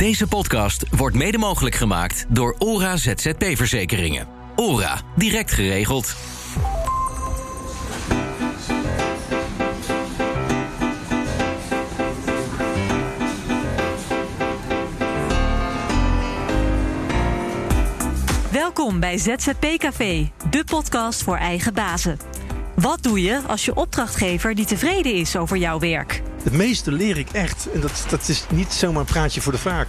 Deze podcast wordt mede mogelijk gemaakt door ORA ZZP-verzekeringen. ORA, direct geregeld. Welkom bij ZZP Café, de podcast voor eigen bazen. Wat doe je als je opdrachtgever niet tevreden is over jouw werk? Het meeste leer ik echt, en dat, dat is niet zomaar een praatje voor de vaak,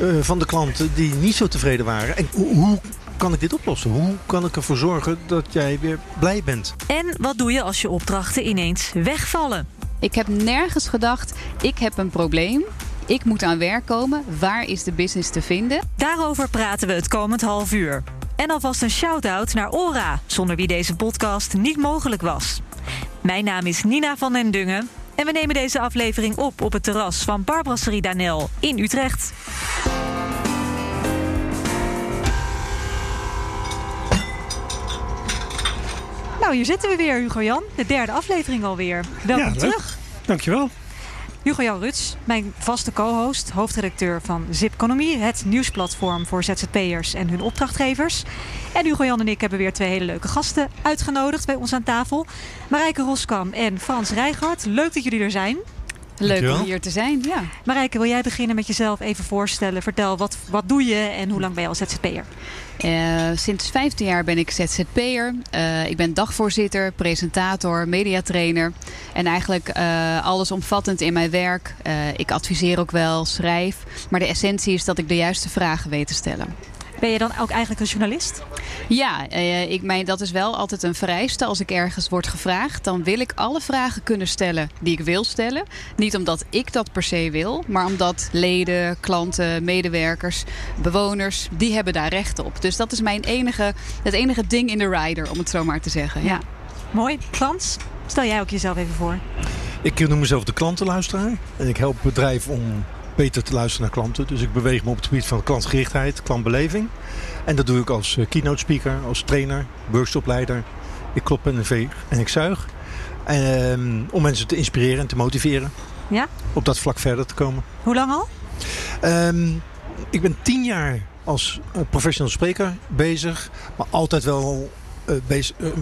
eh, van de klanten die niet zo tevreden waren. En hoe, hoe kan ik dit oplossen? Hoe kan ik ervoor zorgen dat jij weer blij bent? En wat doe je als je opdrachten ineens wegvallen? Ik heb nergens gedacht, ik heb een probleem. Ik moet aan werk komen. Waar is de business te vinden? Daarover praten we het komend half uur. En alvast een shout-out naar Ora, zonder wie deze podcast niet mogelijk was. Mijn naam is Nina van den Dungen en we nemen deze aflevering op op het terras van Barbrasserie Danel in Utrecht. Nou, hier zitten we weer, Hugo Jan. De derde aflevering alweer. Welkom Ja, terug. Dankjewel. Hugo Jan Ruts, mijn vaste co-host, hoofdredacteur van Zipconomie, het nieuwsplatform voor ZZP'ers en hun opdrachtgevers. En Hugo Jan en ik hebben weer twee hele leuke gasten uitgenodigd bij ons aan tafel. Marijke Roskam en Frans Rijgaard. Leuk dat jullie er zijn. Leuk om hier te zijn. Ja. Marijke, wil jij beginnen met jezelf even voorstellen? Vertel, wat, wat doe je en hoe lang ben je al ZZP'er? Eh, sinds 15 jaar ben ik ZZP'er. Eh ik ben dagvoorzitter, presentator, mediatrainer. En eigenlijk eh, allesomvattend in mijn werk. Eh, ik adviseer ook wel, schrijf. Maar de essentie is dat ik de juiste vragen weet te stellen. Ben je dan ook eigenlijk een journalist? Ja, eh, ik meen dat is wel altijd een vereiste. Als ik ergens word gevraagd, dan wil ik alle vragen kunnen stellen die ik wil stellen. Niet omdat ik dat per se wil, maar omdat leden, klanten, medewerkers, bewoners, die hebben daar recht op. Dus dat is mijn enige, het enige ding in de rider, om het zo maar te zeggen. Ja. Mooi. Frans, stel jij ook jezelf even voor. Ik noem mezelf de klantenluisteraar. En ik help bedrijven om beter te luisteren naar klanten. Dus ik beweeg me op het gebied van klantgerichtheid, klantbeleving. En dat doe ik als eh, keynote speaker, als trainer, workshopleider. Ik klop en veeg en ik zuig. Ehm, om mensen te inspireren en te motiveren. Ja? Op dat vlak verder te komen. Hoe lang al? Ehm, ik ben tien jaar als eh, professional spreker bezig. Maar altijd wel eh,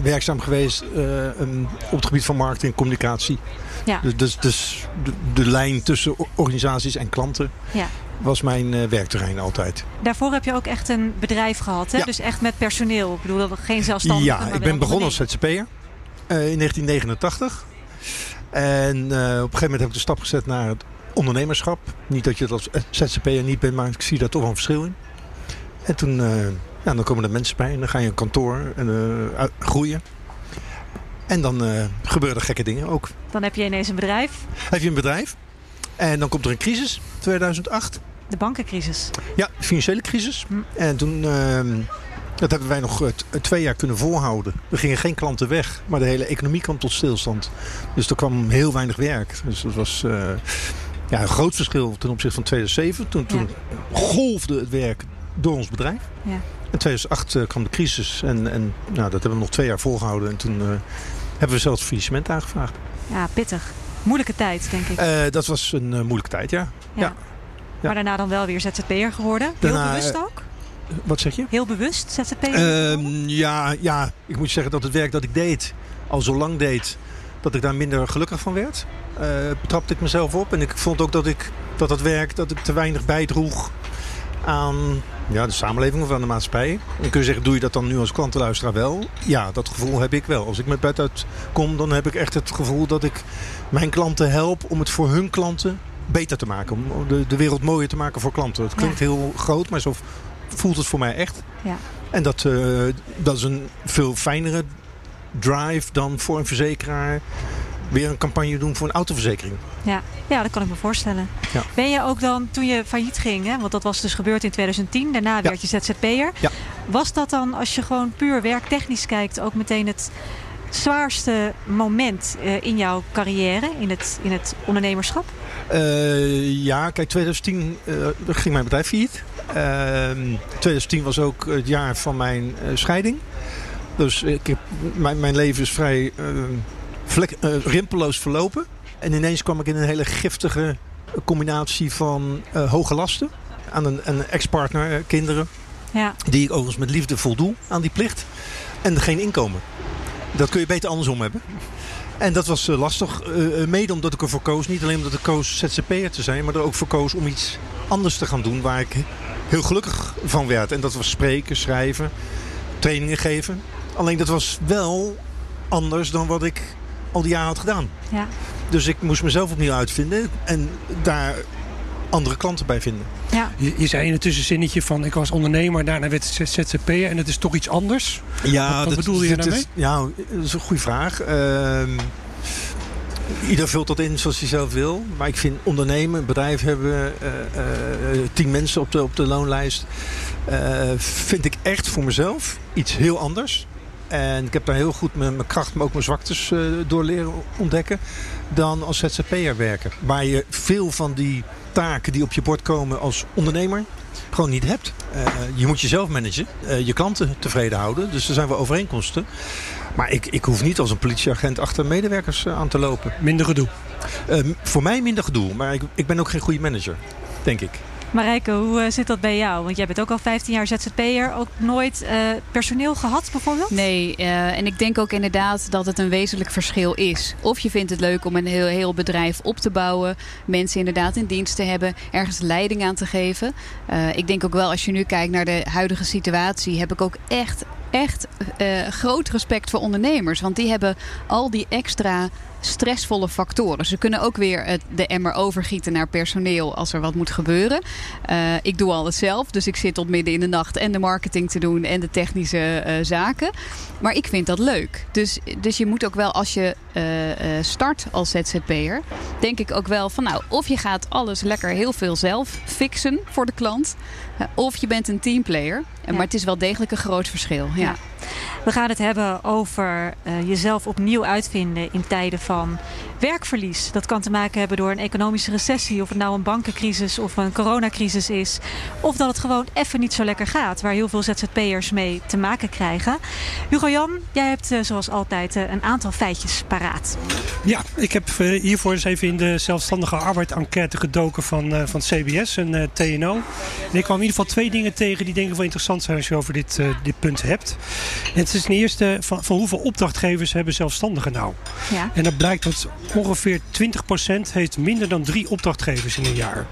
werkzaam geweest eh, um, op het gebied van marketing en communicatie. Ja. Dus, dus, dus de, de lijn tussen organisaties en klanten Ja. was mijn eh, werkterrein altijd. Daarvoor heb je ook echt een bedrijf gehad, hè? Ja. Dus echt met personeel. Ik bedoel, dat geen zelfstandige. ja, ik ben begonnen als. ZZP'er eh, in 1989. En eh, op een gegeven moment heb ik de stap gezet naar het ondernemerschap. Niet dat je het als ZZP'er niet bent, maar ik zie daar toch wel een verschil in. En toen, ja, dan komen er mensen bij en dan ga je een kantoor en, groeien. En dan eh, gebeuren er gekke dingen ook. Dan heb je ineens een bedrijf. Heb je een bedrijf en dan komt er een crisis, 2008. De bankencrisis. Ja, financiële crisis. Hm. En toen, ehm, dat hebben wij nog eh, t- twee jaar kunnen volhouden. Er gingen geen klanten weg, maar de hele economie kwam tot stilstand. Dus er kwam heel weinig werk. Dus dat was eh, ja, een groot verschil ten opzichte van 2007. Toen, toen golfde het werk door ons bedrijf. Ja. In 2008 eh, kwam de crisis en, en nou, dat hebben we nog twee jaar volgehouden. En toen eh, hebben we zelfs faillissement aangevraagd. Ja, pittig. Moeilijke tijd, denk ik. Eh, dat was een eh, moeilijke tijd, ja. ja. Maar daarna dan wel weer ZZP'er geworden. Heel Daarna, bewust eh, ook? Wat zeg je? Heel bewust ZZP'er? Ehm, ja, ja, ik moet zeggen dat het werk dat ik deed, al zo lang deed, dat ik daar minder gelukkig van werd. Betrapte ik mezelf op. En ik vond ook dat ik dat, dat werk dat ik te weinig bijdroeg aan ja, de samenleving of aan de maatschappij. Dan kun je zeggen, doe je dat dan nu als klantenluisteraar wel? Ja, dat gevoel heb ik wel. Als ik met bed uit kom, dan heb ik echt het gevoel dat ik mijn klanten help om het voor hun klanten beter te maken. Om de, de wereld mooier te maken voor klanten. Het klinkt heel groot, maar zo voelt het voor mij echt. Ja. En dat, eh, dat is een veel fijnere drive dan voor een verzekeraar weer een campagne doen voor een autoverzekering. Ja. ja, dat kan ik me voorstellen. Ja. Ben je ook dan, toen je failliet ging, hè, want dat was dus gebeurd in 2010, daarna werd je ZZP'er. Ja. Was dat dan, als je gewoon puur werktechnisch kijkt, ook meteen het zwaarste moment eh, in jouw carrière, in het, in het ondernemerschap? Eh, ja, kijk, 2010 eh, ging mijn bedrijf failliet. Ehm 2010 was ook het jaar van mijn scheiding. Dus ik heb, mijn, mijn leven is vrij eh, vlek, eh, rimpelloos verlopen. En ineens kwam ik in een hele giftige combinatie van uh, hoge lasten aan een, een ex-partner, uh, kinderen. Ja. Die ik overigens met liefde voldoe aan die plicht. En geen inkomen. Dat kun je beter andersom hebben. En dat was lastig. mede omdat ik ervoor koos. Niet alleen omdat ik koos ZZP'er te zijn. Maar er ook voor koos om iets anders te gaan doen. Waar ik heel gelukkig van werd. En dat was spreken, schrijven, trainingen geven. Alleen dat was wel anders dan wat ik al die jaren had gedaan. Ja. Dus ik moest mezelf opnieuw uitvinden en daar andere klanten bij vinden. Ja. Je, je, zei in het tussenzinnetje van ik was ondernemer, daarna werd ik ZZP'er en het is toch iets anders? Ja, wat, wat dat, bedoelde je daarmee? Is, ja, dat is een goede vraag. Uh, ieder vult dat in zoals hij zelf wil. Maar ik vind ondernemen, een bedrijf hebben, uh, uh, tien mensen op de, op de loonlijst, vind ik echt voor mezelf iets heel anders. En ik heb daar heel goed mijn, mijn kracht, maar ook mijn zwaktes door leren ontdekken. Dan als ZZP'er werken. Waar je veel van die taken die op je bord komen als ondernemer gewoon niet hebt. Uh, je moet jezelf managen, uh, je klanten tevreden houden. Dus er zijn wel overeenkomsten. Maar ik, ik hoef niet als een politieagent achter medewerkers uh, aan te lopen. Minder gedoe? voor mij minder gedoe, maar ik, ik ben ook geen goede manager, denk ik. Marijke, hoe uh, zit dat bij jou? Want jij bent ook al 15 jaar ZZP'er. Ook nooit uh, personeel gehad bijvoorbeeld? Nee, uh, en ik denk ook inderdaad dat het een wezenlijk verschil is. Of je vindt het leuk om een heel, heel bedrijf op te bouwen. Mensen inderdaad in dienst te hebben. Ergens leiding aan te geven. ik denk ook wel als je nu kijkt naar de huidige situatie. Heb ik ook echt echt groot respect voor ondernemers. Want die hebben al die extra stressvolle factoren. Ze kunnen ook weer het, de emmer overgieten naar personeel als er wat moet gebeuren. Uh, ik doe alles zelf, dus ik zit tot midden in de nacht en de marketing te doen en de technische uh, zaken. Maar ik vind dat leuk. Dus, dus je moet ook wel als je uh, start als ZZP'er, denk ik ook wel van nou, of je gaat alles lekker heel veel zelf fixen voor de klant. of je bent een teamplayer. Ja. Maar het is wel degelijk een groot verschil. Ja. ja. We gaan het hebben over jezelf opnieuw uitvinden in tijden van werkverlies. Dat kan te maken hebben door een economische recessie, of het nou een bankencrisis of een coronacrisis is. Of dat het gewoon even niet zo lekker gaat, waar heel veel ZZP'ers mee te maken krijgen. Hugo Jan, jij hebt uh, zoals altijd uh, een aantal feitjes paraat. Ja, ik heb hiervoor eens even in de zelfstandige arbeid enquête gedoken van, van CBS en TNO. En ik kwam in ieder geval twee dingen tegen die denk ik wel interessant zijn als je over dit, dit punt hebt. En het is ten eerste van, van hoeveel opdrachtgevers hebben zelfstandigen nou? Ja. En dat blijkt dat ongeveer 20% heeft minder dan drie opdrachtgevers in een jaar.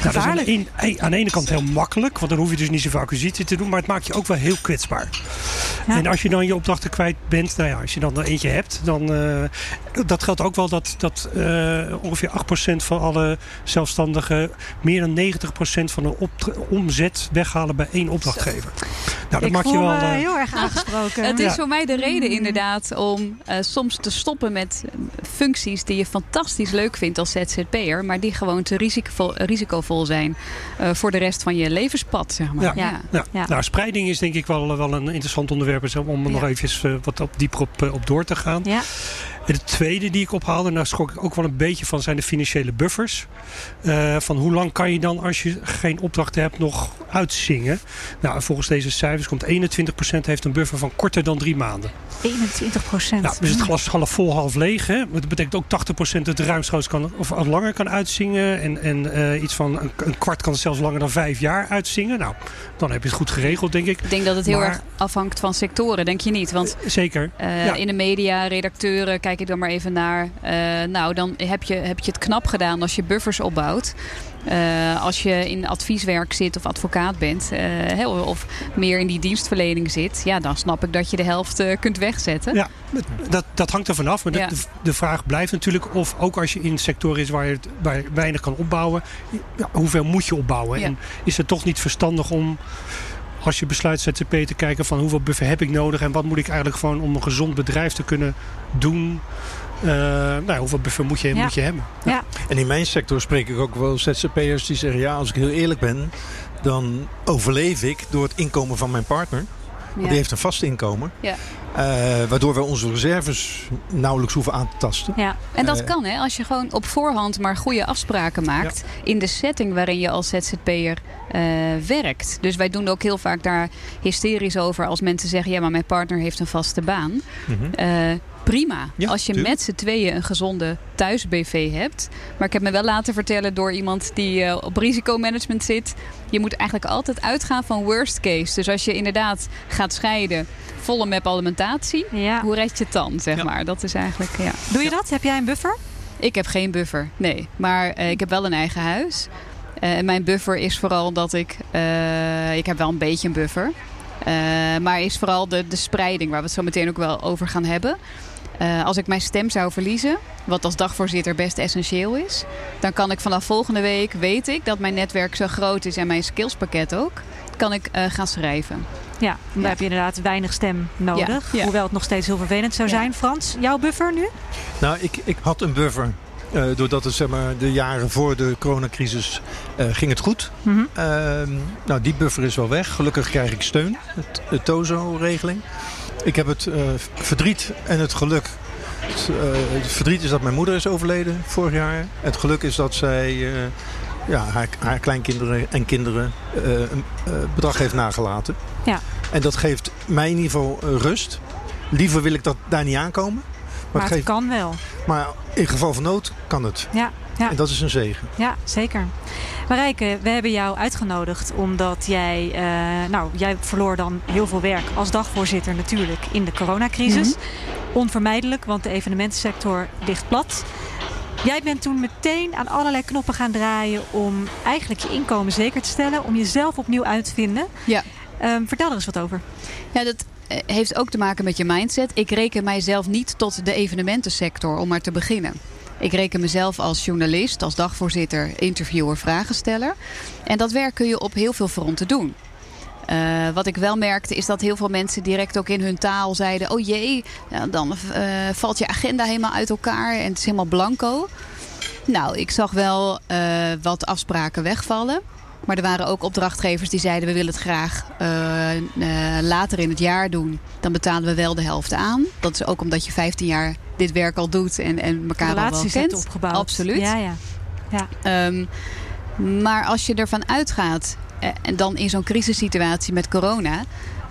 Nou, dat is aan een, aan de, ene kant heel makkelijk, want dan hoef je dus niet zoveel acquisitie te doen, maar het maakt je ook wel heel kwetsbaar. Ja. En als je dan je opdrachten kwijt bent, nou ja, als je dan er eentje hebt, dan uh, dat geldt ook wel dat, dat uh, ongeveer 8% van alle zelfstandigen meer dan 90% van de omzet weghalen bij één opdrachtgever. Nou, dat Ik maak je wel. Uh, heel erg aangesproken. Het is voor mij de reden inderdaad om uh, soms te stoppen met functies die je fantastisch leuk vindt als ZZP'er, maar die gewoon te risicovol, risicovol zijn uh, voor de rest van je levenspad. Zeg maar. ja. Ja. ja. ja. Nou, spreiding is denk ik wel, wel een interessant onderwerp om er nog even wat op, dieper op, op door te gaan. Ja. En de tweede die ik ophaalde, daar schrok ik ook wel een beetje van, zijn de financiële buffers. Uh, van hoe lang kan je dan, als je geen opdrachten hebt, nog uitzingen? Nou, volgens deze cijfers komt 21% heeft een buffer van korter dan drie maanden. 21 procent. Nou, dus het glas is half vol, half leeg. Hè? Dat betekent ook 80 procent het ruimschoots kan of langer kan uitzingen. En, en uh, iets van een, een, kwart kan zelfs langer dan vijf jaar uitzingen. Nou, dan heb je het goed geregeld, denk ik. Ik denk dat het heel maar, erg afhangt van sectoren, denk je niet? Want zeker. Uh, ja. in de media, redacteuren, kijk ik dan maar even naar. Uh, nou, dan heb je, heb je het knap gedaan als je buffers opbouwt. Uh, als je in advieswerk zit of advocaat bent, uh, of meer in die dienstverlening zit, ja, dan snap ik dat je de helft uh, kunt wegzetten. Ja, dat, dat hangt er vanaf. Maar ja. de, de, vraag blijft natuurlijk of ook als je in een sector is waar je, waar je weinig kan opbouwen, ja, hoeveel moet je opbouwen? Ja. En is het toch niet verstandig om als je besluit ZZP te kijken van hoeveel buffer heb ik nodig en wat moet ik eigenlijk gewoon om een gezond bedrijf te kunnen doen. Uh, nou, hoeveel buffer moet je, ja. moet je hebben? Ja. En in mijn sector spreek ik ook wel ZZP'ers die zeggen... ja, als ik heel eerlijk ben, dan overleef ik door het inkomen van mijn partner. Die heeft een vast inkomen. Ja. Uh, waardoor we onze reserves nauwelijks hoeven aan te tasten. Ja. En dat Eh, kan hè, als je gewoon op voorhand maar goede afspraken maakt in de setting waarin je als ZZP'er eh, werkt. Dus wij doen ook heel vaak daar hysterisch over als mensen zeggen: ja, maar mijn partner heeft een vaste baan. Mhm. Eh, prima. Als je met z'n tweeën een gezonde thuis-BV hebt. Maar ik heb me wel laten vertellen door iemand die uh, op risicomanagement zit. Je moet eigenlijk altijd uitgaan van worst case. Dus als je inderdaad gaat scheiden, volle map alimentatie. Hoe red je het dan, zeg maar? Dat is eigenlijk, ja. Doe je dat? Heb jij een buffer? Ik heb geen buffer, nee. Maar uh, ik heb wel een eigen huis. Uh, mijn buffer is vooral dat ik... ik heb wel een beetje een buffer. maar is vooral de, de spreiding, waar we het zo meteen ook wel over gaan hebben. Uh, als ik mijn stem zou verliezen, wat als dagvoorzitter best essentieel is, dan kan ik vanaf volgende week, weet ik dat mijn netwerk zo groot is en mijn skillspakket ook, kan ik uh, gaan schrijven. Ja, dan ja. heb je inderdaad weinig stem nodig. Ja, ja. Hoewel het nog steeds heel vervelend zou zijn. Frans, jouw buffer nu? Nou, ik, ik had een buffer. Uh, doordat het zeg maar, de jaren voor de coronacrisis uh, ging het goed. Mm -hmm. uh, nou, die buffer is wel weg. Gelukkig krijg ik steun. Het, de TOZO-regeling. Ik heb het uh, verdriet en het geluk. Het, uh, het, verdriet is dat mijn moeder is overleden vorig jaar. Het geluk is dat zij uh, ja, haar, haar, kleinkinderen en kinderen een bedrag heeft nagelaten. Ja. En dat geeft mij in ieder geval rust. Liever wil ik dat daar niet aankomen. Maar, maar het, geeft... kan wel. Maar in geval van nood kan het. Ja, ja. En dat is een zegen. Ja, zeker. Marijke, we hebben jou uitgenodigd omdat jij, uh, nou, jij verloor dan heel veel werk als dagvoorzitter natuurlijk in de coronacrisis. Mm -hmm. Onvermijdelijk, want de evenementensector ligt plat. Jij bent toen meteen aan allerlei knoppen gaan draaien om eigenlijk je inkomen zeker te stellen, om jezelf opnieuw uit te vinden. Ja. Um, vertel er eens wat over. Ja, dat heeft ook te maken met je mindset. Ik reken mijzelf niet tot de evenementensector, om maar te beginnen. Ik reken mezelf als journalist, als dagvoorzitter, interviewer, vragensteller. En dat werk kun je op heel veel fronten doen. Uh, wat ik wel merkte is dat heel veel mensen direct ook in hun taal zeiden... oh jee, dan uh, valt je agenda helemaal uit elkaar en het is helemaal blanco. Nou, ik zag wel uh, wat afspraken wegvallen. Maar er waren ook opdrachtgevers die zeiden... we willen het graag later in het jaar doen. Dan betalen we wel de helft aan. Dat is ook omdat je 15 jaar dit werk al doet en, en elkaar Relaties al wel kent. opgebouwd. Absoluut. Ja, ja. ja. Um, maar als je ervan uitgaat, en dan in zo'n crisissituatie met corona...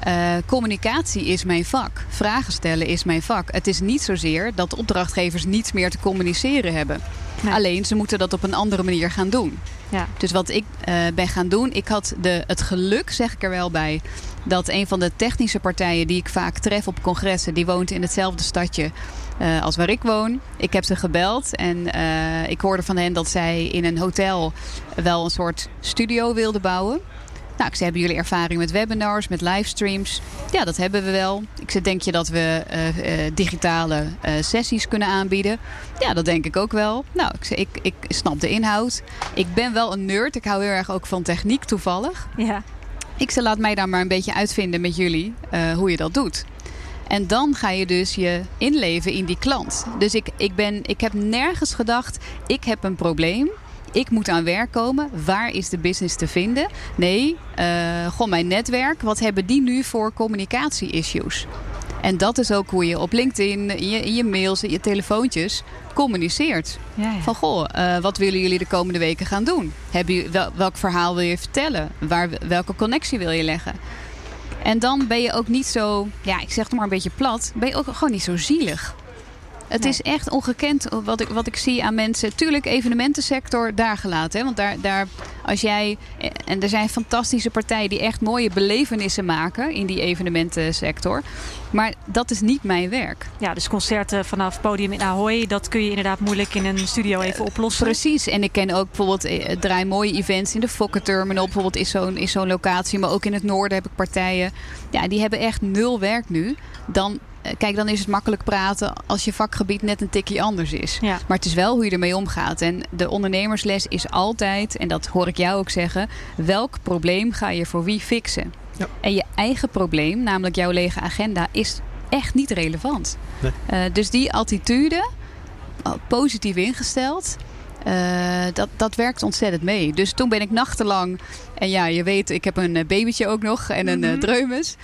Uh, communicatie is mijn vak. Vragen stellen is mijn vak. Het is niet zozeer dat opdrachtgevers niets meer te communiceren hebben. Nee. Alleen ze moeten dat op een andere manier gaan doen. Ja. Dus wat ik uh, ben gaan doen, ik had de, het geluk, zeg ik er wel bij, dat een van de technische partijen die ik vaak tref op congressen, die woont in hetzelfde stadje uh, als waar ik woon. Ik heb ze gebeld en uh, ik hoorde van hen dat zij in een hotel wel een soort studio wilden bouwen. Nou, ik zei, hebben jullie ervaring met webinars, met livestreams? Ja, dat hebben we wel. Ik zei, denk je dat we uh, uh, digitale uh, sessies kunnen aanbieden? Ja, dat denk ik ook wel. Nou, ik, zei, ik, ik snap de inhoud. Ik ben wel een nerd. Ik hou heel erg ook van techniek toevallig. Ja. Ik zei, laat mij daar maar een beetje uitvinden met jullie hoe je dat doet. En dan ga je dus je inleven in die klant. Dus ik, ik, ben, ik heb nergens gedacht, ik heb een probleem ik moet aan werk komen. Waar is de business te vinden? Nee, uh, gewoon mijn netwerk. Wat hebben die nu voor communicatie-issues? En dat is ook hoe je op LinkedIn, in je, in je mails, in je telefoontjes communiceert. Ja, ja. Van goh, uh, wat willen jullie de komende weken gaan doen? Heb je, wel, welk verhaal wil je vertellen? Waar, welke connectie wil je leggen? En dan ben je ook niet zo, ja, ik zeg het maar een beetje plat, ben je ook gewoon niet zo zielig. Het nee. is echt ongekend wat ik, wat ik zie aan mensen. Tuurlijk, evenementensector daar gelaten. Hè? Want daar, daar, als jij. En er zijn fantastische partijen die echt mooie belevenissen maken in die evenementensector. Maar dat is niet mijn werk. Ja, dus concerten vanaf podium in Ahoy, dat kun je inderdaad moeilijk in een studio even oplossen. Precies. En ik ken ook bijvoorbeeld, ik draai mooie events in de Fokker Terminal. Bijvoorbeeld is zo'n is zo'n locatie. Maar ook in het noorden heb ik partijen. Ja, die hebben echt nul werk nu. Dan kijk, dan is het makkelijk praten als je vakgebied net een tikje anders is. Ja. Maar het is wel hoe je ermee omgaat. En de ondernemersles is altijd, en dat hoor ik jou ook zeggen, welk probleem ga je voor wie fixen? Ja. En je eigen probleem, namelijk jouw lege agenda, is echt niet relevant. Nee. Uh, dus die attitude, positief ingesteld. Uh, dat, dat werkt ontzettend mee. Dus toen ben ik nachtenlang. En ja, je weet, ik heb een babytje ook nog en een mm -hmm. uh, dreumes.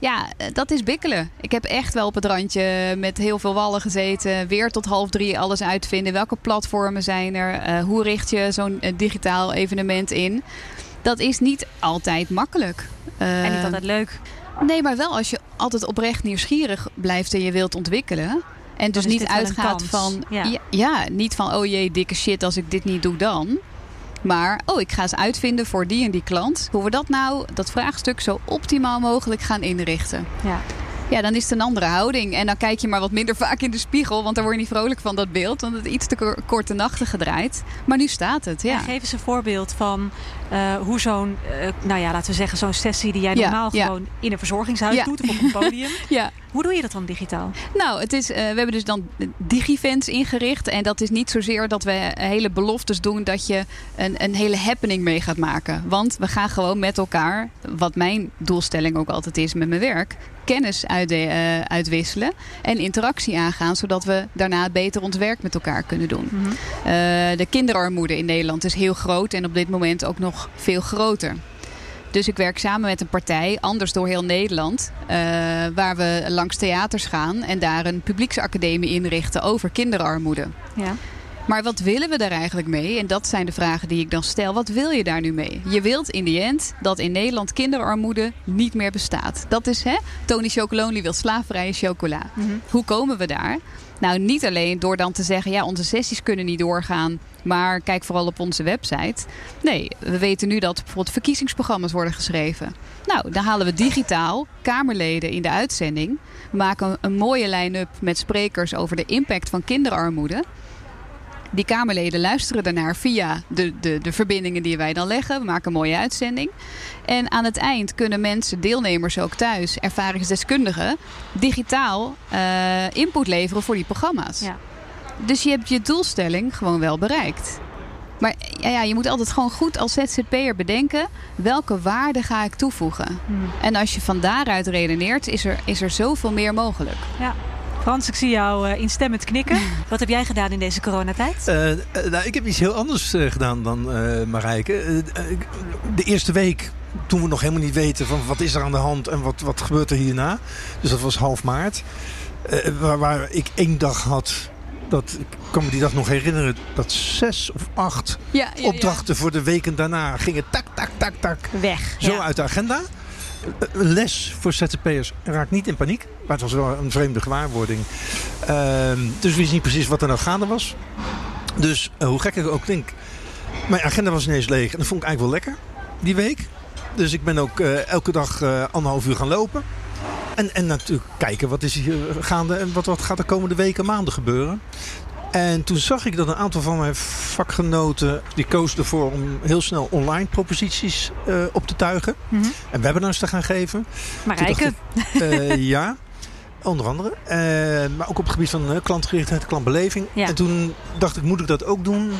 Ja, dat is bikkelen. Ik heb echt wel op het randje met heel veel wallen gezeten. Weer tot half drie alles uitvinden. Welke platformen zijn er? Uh, hoe richt je zo'n uh, digitaal evenement in? Dat is niet altijd makkelijk. Uh, en niet altijd leuk. Nee, maar wel als je altijd oprecht nieuwsgierig blijft en je wilt ontwikkelen. En dus niet uitgaat van, ja. ja, niet van, oh jee, dikke shit, als ik dit niet doe dan. Maar, oh, ik ga eens uitvinden voor die en die klant. Hoe we dat nou, dat vraagstuk, zo optimaal mogelijk gaan inrichten. Ja. Ja, dan is het een andere houding. En dan kijk je maar wat minder vaak in de spiegel. Want dan word je niet vrolijk van dat beeld. Want het is iets te korte nachten gedraaid. Maar nu staat het, ja. geef eens een voorbeeld van uh, hoe zo'n, uh, nou ja, laten we zeggen, zo'n sessie die jij normaal gewoon in een verzorgingshuis doet of op een podium. ja. Hoe doe je dat dan digitaal? Nou, het is, uh, we hebben dus dan digivents ingericht. En dat is niet zozeer dat we hele beloftes doen dat je een, een hele happening mee gaat maken. Want we gaan gewoon met elkaar, wat mijn doelstelling ook altijd is met mijn werk, kennis uit, uh, uitwisselen en interactie aangaan, zodat we daarna beter ons werk met elkaar kunnen doen. Mm -hmm. uh, de kinderarmoede in Nederland is heel groot en op dit moment ook nog veel groter. Dus ik werk samen met een partij, anders door heel Nederland, uh, waar we langs theaters gaan en daar een publieksacademie inrichten over kinderarmoede. Ja. Maar wat willen we daar eigenlijk mee? En dat zijn de vragen die ik dan stel. Wat wil je daar nu mee? Je wilt in die end dat in Nederland kinderarmoede niet meer bestaat. Dat is, hè? Tony Chocolonely wil slaafvrije chocola. Mm -hmm. Hoe komen we daar? Nou, niet alleen door dan te zeggen, ja, onze sessies kunnen niet doorgaan, maar kijk vooral op onze website. Nee, we weten nu dat bijvoorbeeld verkiezingsprogramma's worden geschreven. Nou, dan halen we digitaal Kamerleden in de uitzending. We maken een mooie line-up met sprekers over de impact van kinderarmoede. Die Kamerleden luisteren daarnaar via de, de, de verbindingen die wij dan leggen. We maken een mooie uitzending. En aan het eind kunnen mensen, deelnemers ook thuis, ervaringsdeskundigen, digitaal uh, input leveren voor die programma's. Ja. Dus je hebt je doelstelling gewoon wel bereikt. Maar ja, ja, je moet altijd gewoon goed als ZZP'er bedenken... welke waarde ga ik toevoegen? Hmm. En als je van daaruit redeneert, is er, is er zoveel meer mogelijk. Ja. Frans, ik zie jou uh, instemmend knikken. Wat heb jij gedaan in deze coronatijd? Uh, uh, nou, ik heb iets heel anders gedaan dan Marijke. de eerste week, toen we nog helemaal niet weten van wat is er aan de hand en wat, wat gebeurt er hierna. Dus dat was half maart. Waar, waar, ik één dag had dat, ik kan me die dag nog herinneren, dat zes of acht ja, ja, opdrachten voor de weken daarna gingen tak, tak, tak, tak. Weg. Zo uit de agenda. Een les voor ZZP'ers raakt niet in paniek. Maar het was wel een vreemde gewaarwording. Uh, dus we wisten niet precies wat er nou gaande was. Dus uh, hoe gek ik ook denk. Mijn agenda was ineens leeg. En dat vond ik eigenlijk wel lekker. Die week. Dus ik ben ook uh, elke dag anderhalf uur gaan lopen. En, en natuurlijk kijken wat is hier gaande en wat, wat gaat er komende weken, maanden gebeuren. En toen zag ik dat een aantal van mijn vakgenoten... die kozen ervoor om heel snel online proposities uh, op te tuigen. Mm -hmm. En webinars te gaan geven. Marijke. Ik, uh, ja, onder andere. Uh, maar ook op het gebied van klantgerichtheid, klantbeleving. Ja. En toen dacht ik, moet ik dat ook doen?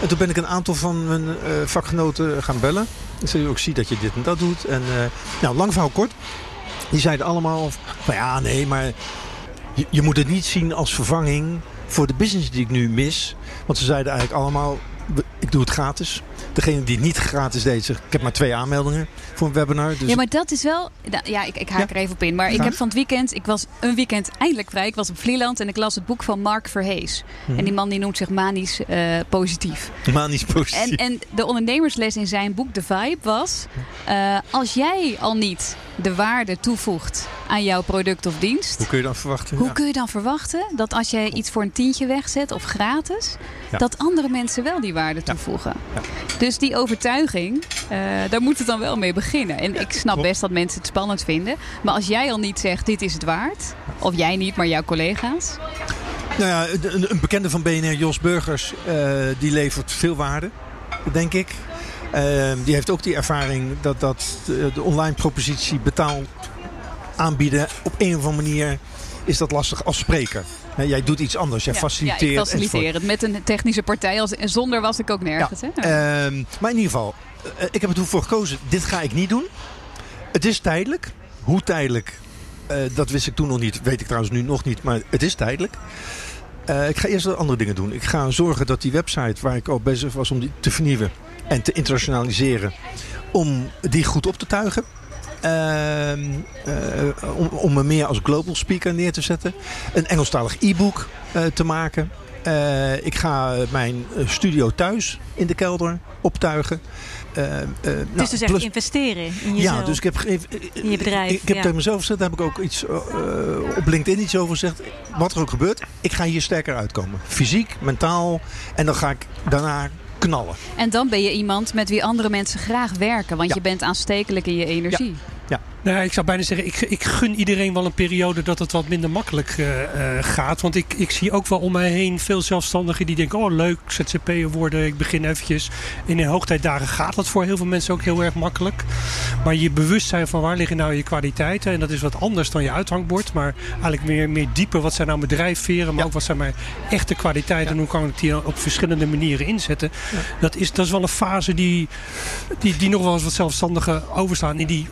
En toen ben ik een aantal van mijn vakgenoten gaan bellen. Ik zei, ook zie dat je dit en dat doet. En nou, lang verhaal kort. Die zeiden allemaal van ja, nee, maar je, je moet het niet zien als vervanging voor de business die ik nu mis. Want ze zeiden eigenlijk allemaal, ik doe het gratis. Degene die het niet gratis deed, zegt, ik heb maar twee aanmeldingen voor een webinar. Dus... Ja, maar dat is wel... Ja, ik, ik haak ja? er even op in. Maar Graag. ik heb van het weekend... Ik was een weekend eindelijk vrij. Ik was op Vlieland en ik las het boek van Mark Verhees. Hmm. En die man die noemt zich manisch uh, positief. Manisch positief. En, en de ondernemersles in zijn boek, The Vibe, was... Uh, als jij al niet de waarde toevoegt aan jouw product of dienst... Hoe kun je dan verwachten? Hoe ja. kun je dan verwachten dat als jij iets voor een tientje wegzet of gratis... Ja. dat andere mensen wel die waarde toevoegen? Ja. Dus die overtuiging, uh, daar moet het dan wel mee beginnen. En ik snap best dat mensen het spannend vinden. Maar als jij al niet zegt, dit is het waard... of jij niet, maar jouw collega's... Nou ja, een, bekende van BNR, Jos Burgers, uh, die levert veel waarde, denk ik. Uh, die heeft ook die ervaring dat, dat de, de online propositie betaald aanbieden op een of andere manier is dat lastig als spreker. Jij doet iets anders, jij ja, faciliteert. Ja, ik faciliteer het met een technische partij. Als, en zonder was ik ook nergens. Ja. Hè? Uh, maar in ieder geval, uh, ik heb er toen voor gekozen, dit ga ik niet doen. Het is tijdelijk. Hoe tijdelijk, uh, dat wist ik toen nog niet. Weet ik trouwens nu nog niet, maar het is tijdelijk. Uh, ik ga eerst andere dingen doen. Ik ga zorgen dat die website waar ik al bezig was om die te vernieuwen en te internationaliseren, om die goed op te tuigen. Uh, uh, om, om me meer als global speaker neer te zetten. Een Engelstalig e-book uh, te maken. Uh, ik ga mijn studio thuis in de kelder optuigen. Het nou, dus echt investeren in jezelf. Ja, dus ik heb, in je bedrijf. Ik, ik heb ja. tegen mezelf gezegd, daar heb ik ook iets op LinkedIn iets over gezegd. Wat er ook gebeurt, ik ga hier sterker uitkomen. Fysiek, mentaal. En dan ga ik daarna knallen. En dan ben je iemand met wie andere mensen graag werken. Want ja. je bent aanstekelijk in je energie. Ja. Ja. Nou, ik zou bijna zeggen, ik, ik gun iedereen wel een periode dat het wat minder makkelijk uh, uh, gaat. Want ik, ik zie ook wel om mij heen veel zelfstandigen die denken, oh leuk, ZZP'er worden, ik begin eventjes. In de hoogtijdagen gaat dat voor heel veel mensen ook heel erg makkelijk. Maar je bewustzijn van waar liggen nou je kwaliteiten, en dat is wat anders dan je uithangbord. Maar eigenlijk meer, meer dieper, wat zijn nou mijn drijfveren, maar ja. ook wat zijn mijn echte kwaliteiten ja. en hoe kan ik die op verschillende manieren inzetten. Ja. Dat, is, dat is wel een fase die, die, die nog wel eens wat zelfstandigen overstaan. In die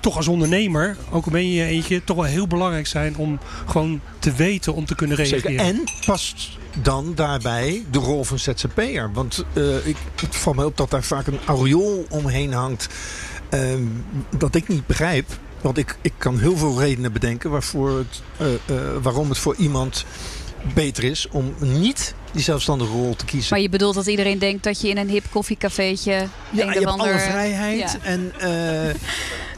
toch als ondernemer, ook al ben je eentje, toch wel heel belangrijk zijn om gewoon te weten om te kunnen reageren. Zeker. En past dan daarbij de rol van ZZP'er. Want uh, ik, het valt mij op dat daar vaak een aureool omheen hangt. ehm, dat ik niet begrijp. Want ik, ik kan heel veel redenen bedenken waarvoor het, waarom het voor iemand beter is om niet die zelfstandige rol te kiezen. Maar je bedoelt dat iedereen denkt dat je in een hip koffiecafeetje... Ja, je hebt alle vrijheid. Ja. En uh,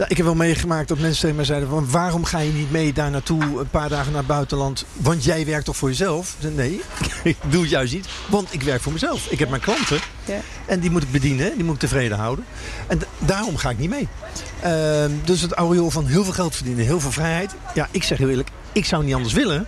ik heb wel meegemaakt dat mensen tegen mij zeiden... Van, waarom ga je niet mee daar naartoe een paar dagen naar het buitenland? Want jij werkt toch voor jezelf? Nee, ik doe het juist niet. Want ik werk voor mezelf. Ik heb mijn klanten. Ja. En die moet ik bedienen. Die moet ik tevreden houden. En daarom ga ik niet mee. Uh, dus het aureool van heel veel geld verdienen, heel veel vrijheid. Ja, ik zeg heel eerlijk, ik zou niet anders willen...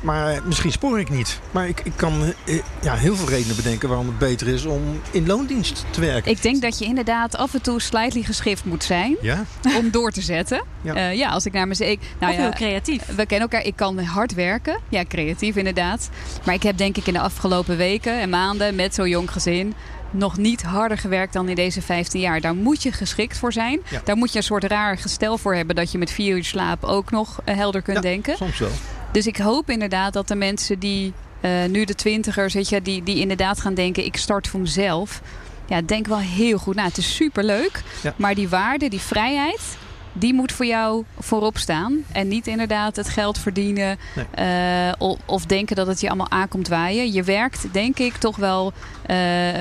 Maar misschien spoor ik niet. Maar ik, ik kan ja, heel veel redenen bedenken waarom het beter is om in loondienst te werken. Ik denk dat je inderdaad af en toe slightly geschift moet zijn ja? om door te zetten. Ja, uh, ja als ik naar mezelf... Nou of ja, heel creatief. We kennen elkaar. Ik kan hard werken. Ja, creatief inderdaad. Maar ik heb denk ik in de afgelopen weken en maanden met zo'n jong gezin nog niet harder gewerkt dan in deze 15 jaar. Daar moet je geschikt voor zijn. Ja. Daar moet je een soort raar gestel voor hebben dat je met vier uur slaap ook nog helder kunt ja, denken. Soms wel. Dus ik hoop inderdaad dat de mensen die uh, nu de twintigers, weet je, die, die inderdaad gaan denken: ik start voor mezelf. Ja, denk wel heel goed. Nou, het is superleuk. Ja. Maar die waarde, die vrijheid, die moet voor jou voorop staan. En niet inderdaad het geld verdienen nee. uh, of, of, denken dat het je allemaal aankomt waaien. Je werkt, denk ik, toch wel uh,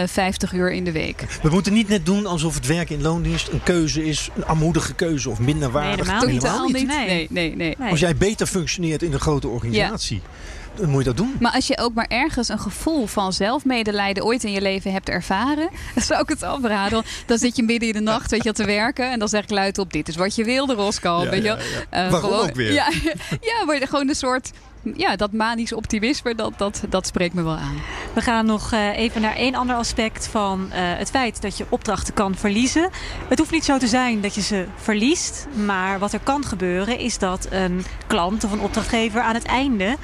50 uur in de week. We moeten niet net doen alsof het werken in loondienst een keuze is, een armoedige keuze of minder waardig. Nee, helemaal, helemaal niet. niet. Nee. Nee, nee, nee. Als jij beter functioneert in een grote organisatie. Ja dan moet je dat doen. Maar als je ook maar ergens een gevoel van zelfmedelijden ooit in je leven hebt ervaren, dan zou ik het afraden. Dan zit je midden in de nacht weet je, te werken en dan zeg ik luid op: dit is wat je wilde, Roscal. Ja, weet je? Ja, ja. Uh, Waarom gewoon, ook weer? Ja, ja, maar gewoon een soort ja, dat manisch optimisme, dat, dat, dat spreekt me wel aan. We gaan nog uh, even naar één ander aspect van uh, het feit dat je opdrachten kan verliezen. Het hoeft niet zo te zijn dat je ze verliest. Maar wat er kan gebeuren is dat een klant of een opdrachtgever aan het einde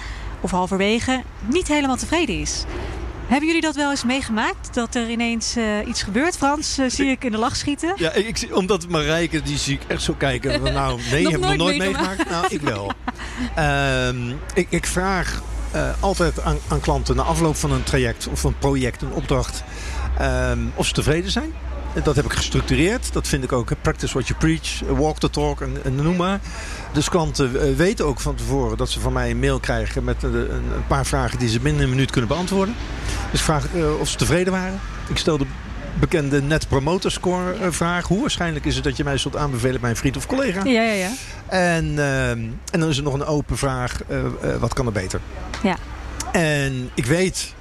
of halverwege niet helemaal tevreden is. Hebben jullie dat wel eens meegemaakt? Dat er ineens uh, iets gebeurt? Frans, uh, zie ik in de lach schieten. Ja, ik, ik, omdat Marijke, die zie ik echt zo kijken. Van, nou, nee, heb ik nog nooit meegemaakt. meegemaakt. Nou, ik wel. um, ik, ik, vraag uh, altijd aan, aan, klanten na afloop van een traject of een project, een opdracht, um, of ze tevreden zijn. Dat heb ik gestructureerd. Dat vind ik ook practice what you preach, walk the talk en, en noem maar. Dus klanten weten ook van tevoren dat ze van mij een mail krijgen met een, een paar vragen die ze binnen een minuut kunnen beantwoorden. Dus vraag uh, of ze tevreden waren. Ik stel de bekende Net Promoter Score vraag. Hoe waarschijnlijk is het dat je mij zult aanbevelen bij een vriend of collega? Ja, ja, ja. En, uh, en dan is er nog een open vraag. wat kan er beter? Ja. En ik weet...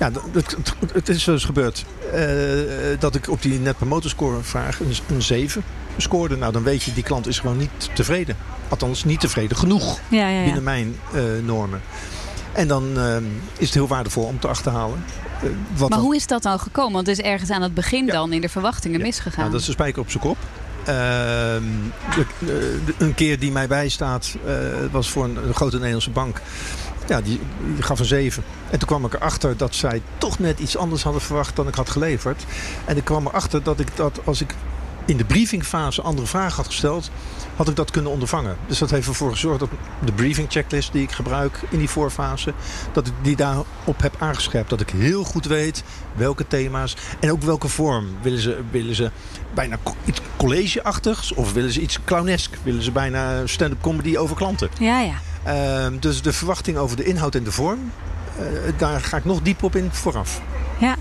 Ja, het, het, is dus gebeurd uh, dat ik op die Net Promoter Score vraag een, een 7 scoorde. Nou, dan weet je, die klant is gewoon niet tevreden. Althans, niet tevreden genoeg ja, ja, ja. binnen mijn uh, normen. En dan uh, is het heel waardevol om te achterhalen. Uh, wat maar dan... hoe is dat dan gekomen? Want het is ergens aan het begin dan in de verwachtingen misgegaan. Nou, dat is de spijker op zijn kop. Ehm, een keer die mij bijstaat was voor een, een grote Nederlandse bank. Ja, die, gaf een 7. En toen kwam ik erachter dat zij toch net iets anders hadden verwacht dan ik had geleverd. En ik kwam erachter dat ik dat als ik in de briefingfase andere vragen had gesteld, had ik dat kunnen ondervangen. Dus dat heeft ervoor gezorgd dat de briefing checklist die ik gebruik in die voorfase, dat ik die daarop heb aangescherpt. Dat ik heel goed weet welke thema's en ook welke vorm. Willen ze, willen ze bijna iets collegeachtigs of willen ze iets clownesk? Willen ze bijna stand-up comedy over klanten? Ja, ja. Ehm, dus de verwachting over de inhoud en de vorm, daar ga ik nog diep op in vooraf. Ja,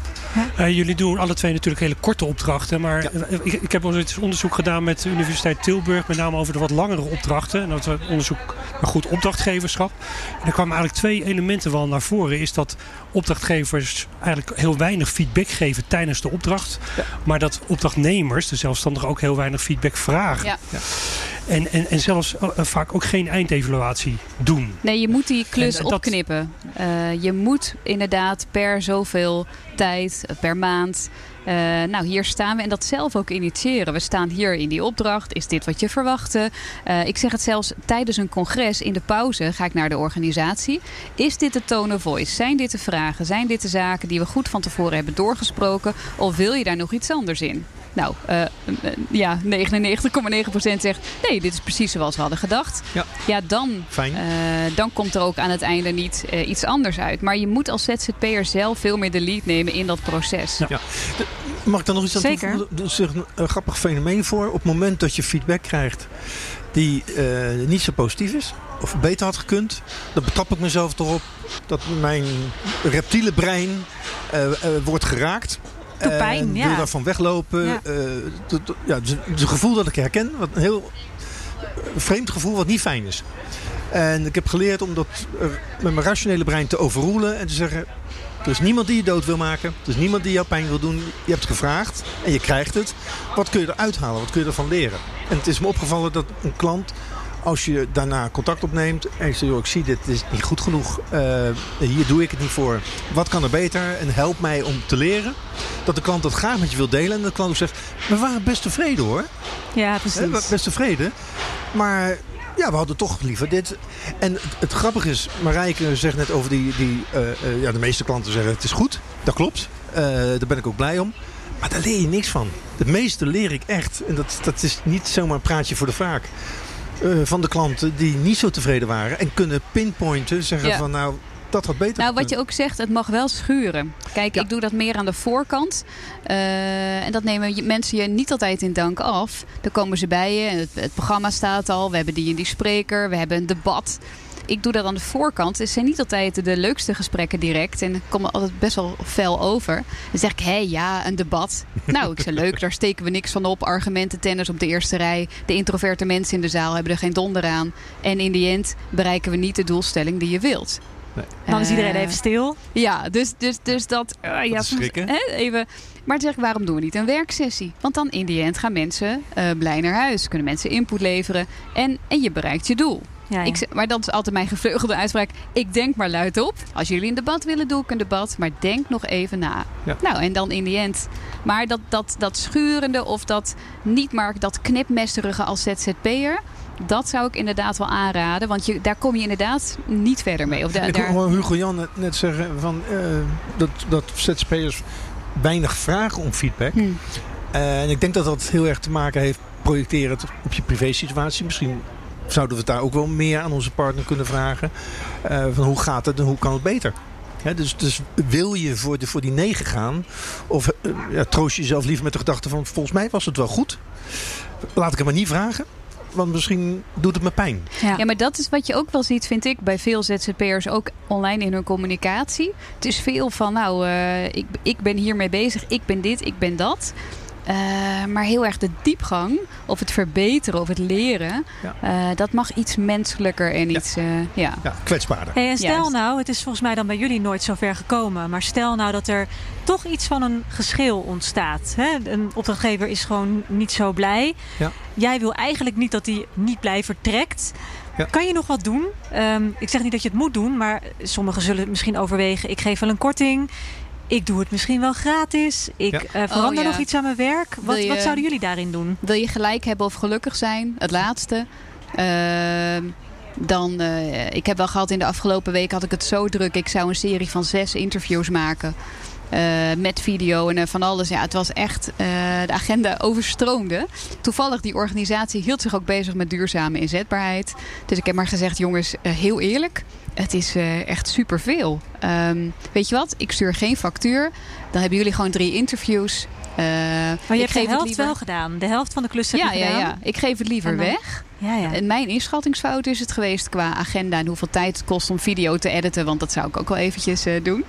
uh, jullie doen alle twee natuurlijk hele korte opdrachten. Maar ik, ik, heb eens onderzoek gedaan met de Universiteit Tilburg. Met name over de wat langere opdrachten. En dat was onderzoek naar goed opdrachtgeverschap. En er kwamen eigenlijk twee elementen wel naar voren. Is dat opdrachtgevers eigenlijk heel weinig feedback geven tijdens de opdracht. Maar dat opdrachtnemers, de zelfstandigen, ook heel weinig feedback vragen. En, en, en zelfs uh, vaak ook geen eindevaluatie doen. Nee, je moet die klus opknippen. Uh, je moet inderdaad per zoveel tijd, per maand. Uh, nou, hier staan we en dat zelf ook initiëren. We staan hier in die opdracht. Is dit wat je verwachtte? Uh, ik zeg het zelfs tijdens een congres in de pauze ga ik naar de organisatie. Is dit de tone of voice? Zijn dit de vragen? Zijn dit de zaken die we goed van tevoren hebben doorgesproken? Of wil je daar nog iets anders in? Nou, uh, ja, 99,9% zegt nee, dit is precies zoals we hadden gedacht. Ja, ja dan, Fijn. Dan komt er ook aan het einde niet iets anders uit. Maar je moet als ZZP'er zelf veel meer de lead nemen in dat proces. Ja. ja. Mag ik dan nog iets aan Zeker. toevoegen? Er zich een grappig fenomeen voor. Op het moment dat je feedback krijgt die niet zo positief is, of beter had gekund, dan betrap ik mezelf erop dat mijn reptiele brein wordt geraakt. Doe pijn, ja. Wil daarvan weglopen. Ja. Ja, het, het gevoel dat ik herken. Wat een heel vreemd gevoel wat niet fijn is. En ik heb geleerd om dat met mijn rationele brein te overroelen. En te zeggen, er is niemand die je dood wil maken. Er is niemand die jou pijn wil doen. Je hebt gevraagd en je krijgt het. Wat kun je eruit halen? Wat kun je ervan leren? En het is me opgevallen dat een klant als je daarna contact opneemt en je zegt, ik zie dit is niet goed genoeg, uh, hier doe ik het niet voor. Wat kan er beter en help mij om te leren. Dat de klant dat graag met je wil delen en de klant ook zegt, we waren best tevreden hoor. Ja, precies. best tevreden. Maar ja, we hadden toch liever dit. En het, het grappige is, Marijke zegt net over die, die uh, uh, ja, de meeste klanten zeggen het is goed. Dat klopt. daar ben ik ook blij om. Maar daar leer je niks van. Het meeste leer ik echt. En dat, dat is niet zomaar een praatje voor de vaak. Uh, van de klanten die niet zo tevreden waren. En kunnen pinpointen, zeggen van nou, dat had beter Nou, wat je ook zegt, het mag wel schuren. Kijk, ik doe dat meer aan de voorkant. Uh, en dat nemen mensen je niet altijd in dank af. Dan komen ze bij je. Het, het programma staat al. We hebben die en die spreker. We hebben een debat ik doe dat aan de voorkant. Het zijn niet altijd de leukste gesprekken direct. En ik kom altijd best wel fel over. Dan zeg ik, hé, ja, een debat. nou, ik zeg leuk, daar steken we niks van op. Argumenten, tennis op de eerste rij. De introverte mensen in de zaal hebben er geen donder aan. En in die end bereiken we niet de doelstelling die je wilt. Nee. Dan is iedereen even stil. Ja, dus, dus, dus dat... Uh, ja, hè, even... Maar dan zeg ik, waarom doen we niet een werksessie? Want dan in die end gaan mensen uh, blij naar huis. Kunnen mensen input leveren. En, en je bereikt je doel. Ja, Ik, maar dat is altijd mijn gevleugelde uitspraak. Ik denk maar luid op. Als jullie een debat willen, doe ik een debat. Maar denk nog even na. Nou, en dan in die end. Maar dat, dat, dat schurende of dat niet maar dat knipmesterige als ZZP'er dat zou ik inderdaad wel aanraden. Want je, daar kom je inderdaad niet verder mee. Of ik daar... hoor Hugo Jan net zeggen van, uh, dat, dat ZZP'ers weinig vragen om feedback. Hmm. Uh, en ik denk dat dat heel erg te maken heeft projecteren op je privé situatie. Misschien zouden we het daar ook wel meer aan onze partner kunnen vragen. Uh, van hoe gaat het en hoe kan het beter? dus, dus, wil je voor, de, voor die negen gaan? Of uh, ja, troost je jezelf liever met de gedachte van... volgens mij was het wel goed. Laat ik het maar niet vragen. Want misschien doet het me pijn. Ja. ja, maar dat is wat je ook wel ziet, vind ik, bij veel ZZP'ers. Ook online in hun communicatie. Het is veel van, nou, uh, ik, ik ben hiermee bezig. Ik ben dit, ik ben dat. Uh, maar heel erg de diepgang, of het verbeteren of het leren, ja. uh, dat mag iets menselijker en iets ja. Uh, ja. ja. kwetsbaarder. Hey, en stel Juist. nou, het is volgens mij dan bij jullie nooit zo ver gekomen, maar stel nou dat er toch iets van een geschil ontstaat. Hè? Een opdrachtgever is gewoon niet zo blij. Ja. Jij wil eigenlijk niet dat hij niet blij vertrekt. Ja. Kan je nog wat doen? Um, ik zeg niet dat je het moet doen, maar sommigen zullen misschien overwegen: ik geef wel een korting ik doe het misschien wel gratis. Ik ja. uh, verander oh, ja. nog iets aan mijn werk. Wat, je, wat, zouden jullie daarin doen? Wil je gelijk hebben of gelukkig zijn? Het laatste. Uh, dan, uh, ik heb wel gehad in de afgelopen week had ik het zo druk. Ik zou een serie van zes interviews maken. Uh, met video en uh, van alles. Ja, het was echt, uh, de agenda overstroomde. Toevallig, die organisatie hield zich ook bezig met duurzame inzetbaarheid. Dus ik heb maar gezegd, jongens, heel eerlijk. Het is echt superveel. Um, weet je wat? Ik stuur geen factuur. Dan hebben jullie gewoon drie interviews. maar je hebt de helft liever... wel gedaan. De helft van de klussen ja, heb je ja, gedaan. Ja, ik geef het liever weg. Ja, ja. En mijn inschattingsfout is het geweest qua agenda en hoeveel tijd het kost om video te editen. Want dat zou ik ook wel eventjes uh, doen.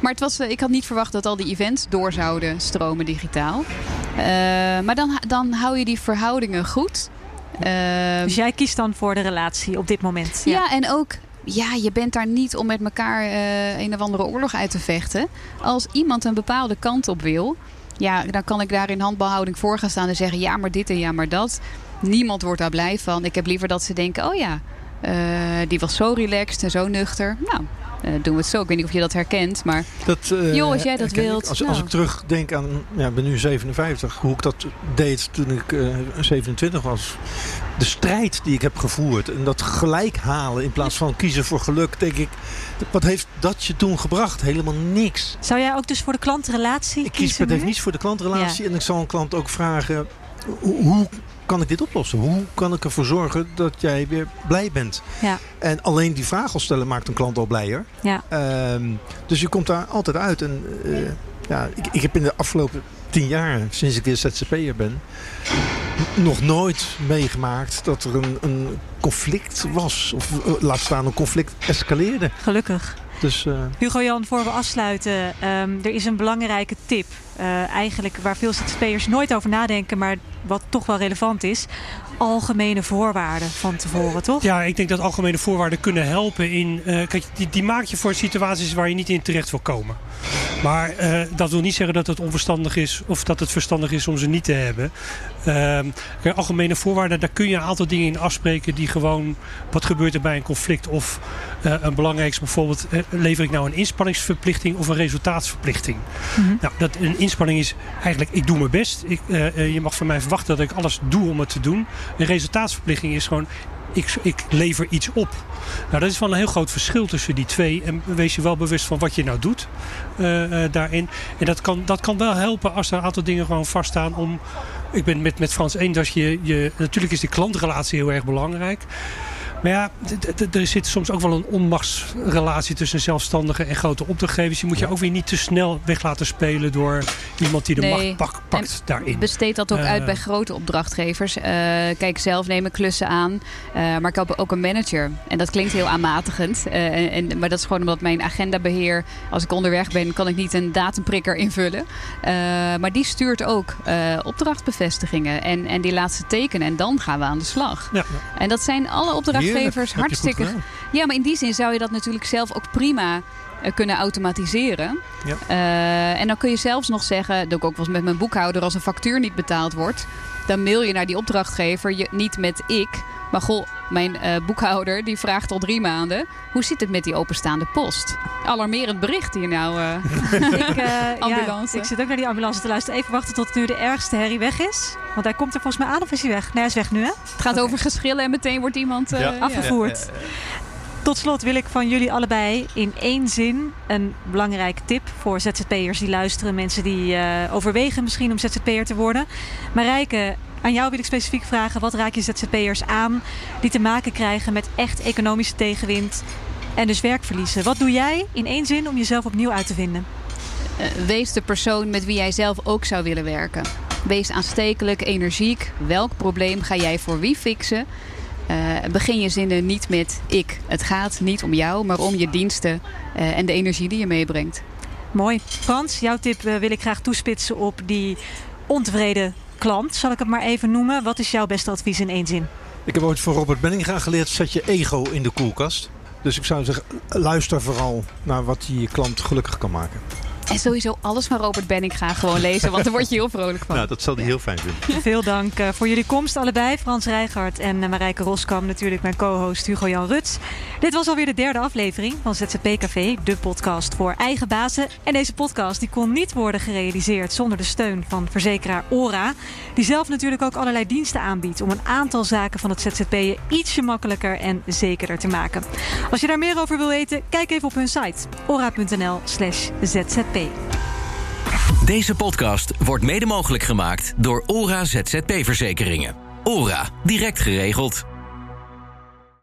Maar het was, uh, ik had niet verwacht dat al die events door zouden stromen digitaal. Uh, maar dan, dan hou je die verhoudingen goed. dus jij kiest dan voor de relatie op dit moment? Ja, ja en ook ja, je bent daar niet om met elkaar uh, een of andere oorlog uit te vechten. Als iemand een bepaalde kant op wil, ja, dan kan ik daar in handbalhouding voor gaan staan en zeggen: ja, maar dit en ja, maar dat. Niemand wordt daar blij van. Ik heb liever dat ze denken: oh ja, uh, die was zo relaxed en zo nuchter. Nou, doen we het zo. Ik weet niet of je dat herkent, maar dat, uh, joh, als jij dat wilt. Als, nou. als ik terugdenk aan, ja, ik ben nu 57, hoe ik dat deed toen ik uh, 27 was. De strijd die ik heb gevoerd en dat gelijk halen in plaats van kiezen voor geluk, denk ik, wat heeft dat je toen gebracht? Helemaal niks. Zou jij ook dus voor de klantrelatie Ik kies per definitie voor de klantrelatie ja. en ik zal een klant ook vragen, hoe, hoe kan ik dit oplossen? Hoe kan ik ervoor zorgen dat jij weer blij bent? Ja. En alleen die vraag al stellen maakt een klant al blijer. Ja. Um, dus je komt daar altijd uit. En uh, ja, ik, ik heb in de afgelopen tien jaar, sinds ik weer ZZP'er ben, nog nooit meegemaakt dat er een, een conflict was. Of uh, laat staan een conflict escaleerde. Gelukkig. Dus, uh... Hugo Jan, voor we afsluiten, um, er is een belangrijke tip. Uh, eigenlijk waar veel ZZP'ers nooit over nadenken, maar wat toch wel relevant is. Algemene voorwaarden van tevoren, toch? Ja, ik denk dat algemene voorwaarden kunnen helpen in. Uh, kijk, die, die maak je voor situaties waar je niet in terecht wil komen. Maar uh, dat wil niet zeggen dat het onverstandig is of dat het verstandig is om ze niet te hebben. Uh, algemene voorwaarden, daar kun je een aantal dingen in afspreken die gewoon. Wat gebeurt er bij een conflict? Of uh, een belangrijkste bijvoorbeeld, lever ik nou een inspanningsverplichting of een resultaatsverplichting? Mm-hmm. Nou, dat, een inspanning is eigenlijk, ik doe mijn best. Ik, je mag van mij verwachten dat ik alles doe om het te doen. Een resultaatsverplichting is gewoon ik, ik, lever iets op. Nou, dat is wel een heel groot verschil tussen die twee. En wees je wel bewust van wat je nou doet uh, uh, daarin. En dat kan, dat kan wel helpen als er een aantal dingen gewoon vaststaan om... Ik ben met, met Frans eens dat je, je... Natuurlijk is die klantrelatie heel erg belangrijk. Maar ja, er zit soms ook wel een onmachtsrelatie tussen zelfstandigen en grote opdrachtgevers. Die moet je ook weer niet te snel weg laten spelen door iemand die de nee. macht pak, pakt en daarin. Besteed dat ook uh, uit bij grote opdrachtgevers. Uh, kijk, zelf nemen klussen aan. Uh, maar ik heb ook een manager. En dat klinkt heel aanmatigend. En, en, maar dat is gewoon omdat mijn agendabeheer, als ik onderweg ben, kan ik niet een datumprikker invullen. maar die stuurt ook opdrachtbevestigingen en, en die laat ze tekenen. En dan gaan we aan de slag. Ja. En dat zijn alle opdrachtgevers opdrachtgevers hartstikke. Ja, maar in die zin zou je dat natuurlijk zelf ook prima uh, kunnen automatiseren. Ja. Uh, en dan kun je zelfs nog zeggen, dat ik ook wel eens met mijn boekhouder, als een factuur niet betaald wordt, dan mail je naar die opdrachtgever, je, niet met ik. Maar goh, mijn uh, boekhouder die vraagt al drie maanden. Hoe zit het met die openstaande post? Alarmerend bericht hier nou, ik, ambulance. Ja, ik zit ook naar die ambulance te luisteren. Even wachten tot nu de ergste herrie weg is. Want hij komt er volgens mij aan of is hij weg? Nee, hij is weg nu hè? Het gaat okay. over geschillen en meteen wordt iemand uh, ja. afgevoerd. Ja, tot slot wil ik van jullie allebei in één zin een belangrijke tip voor ZZP'ers die luisteren. Mensen die uh, overwegen misschien om ZZP'er te worden. Marijke, aan jou wil ik specifiek vragen. Wat raak je ZZP'ers aan die te maken krijgen met echt economische tegenwind en dus werkverliezen? Wat doe jij in één zin om jezelf opnieuw uit te vinden? Uh, wees de persoon met wie jij zelf ook zou willen werken. Wees aanstekelijk, energiek. Welk probleem ga jij voor wie fixen? Uh, begin je zinnen niet met ik. Het gaat niet om jou, maar om je diensten uh, en de energie die je meebrengt. Mooi. Frans, jouw tip uh, wil ik graag toespitsen op die ontevreden klant, zal ik het maar even noemen. Wat is jouw beste advies in één zin? Ik heb ooit van Robert Benninga geleerd, zet je ego in de koelkast. Dus ik zou zeggen, luister vooral naar wat je klant gelukkig kan maken. En sowieso alles van Robert Benning gaan gewoon lezen, want daar word je heel vrolijk van. Nou, dat zal hij heel fijn vinden. Veel dank uh, voor jullie komst allebei. Frans Rijgaard en uh, Marijke Roskam, natuurlijk mijn co-host Hugo-Jan Ruts. Dit was alweer de derde aflevering van ZZP Café, de podcast voor eigen bazen. En deze podcast die kon niet worden gerealiseerd zonder de steun van verzekeraar Ora. Die zelf natuurlijk ook allerlei diensten aanbiedt om een aantal zaken van het ZZP'en ietsje makkelijker en zekerder te maken. Als je daar meer over wil weten, kijk even op hun site ora.nl slash zzp. Deze podcast wordt mede mogelijk gemaakt door ORA ZZP Verzekeringen. ORA, direct geregeld.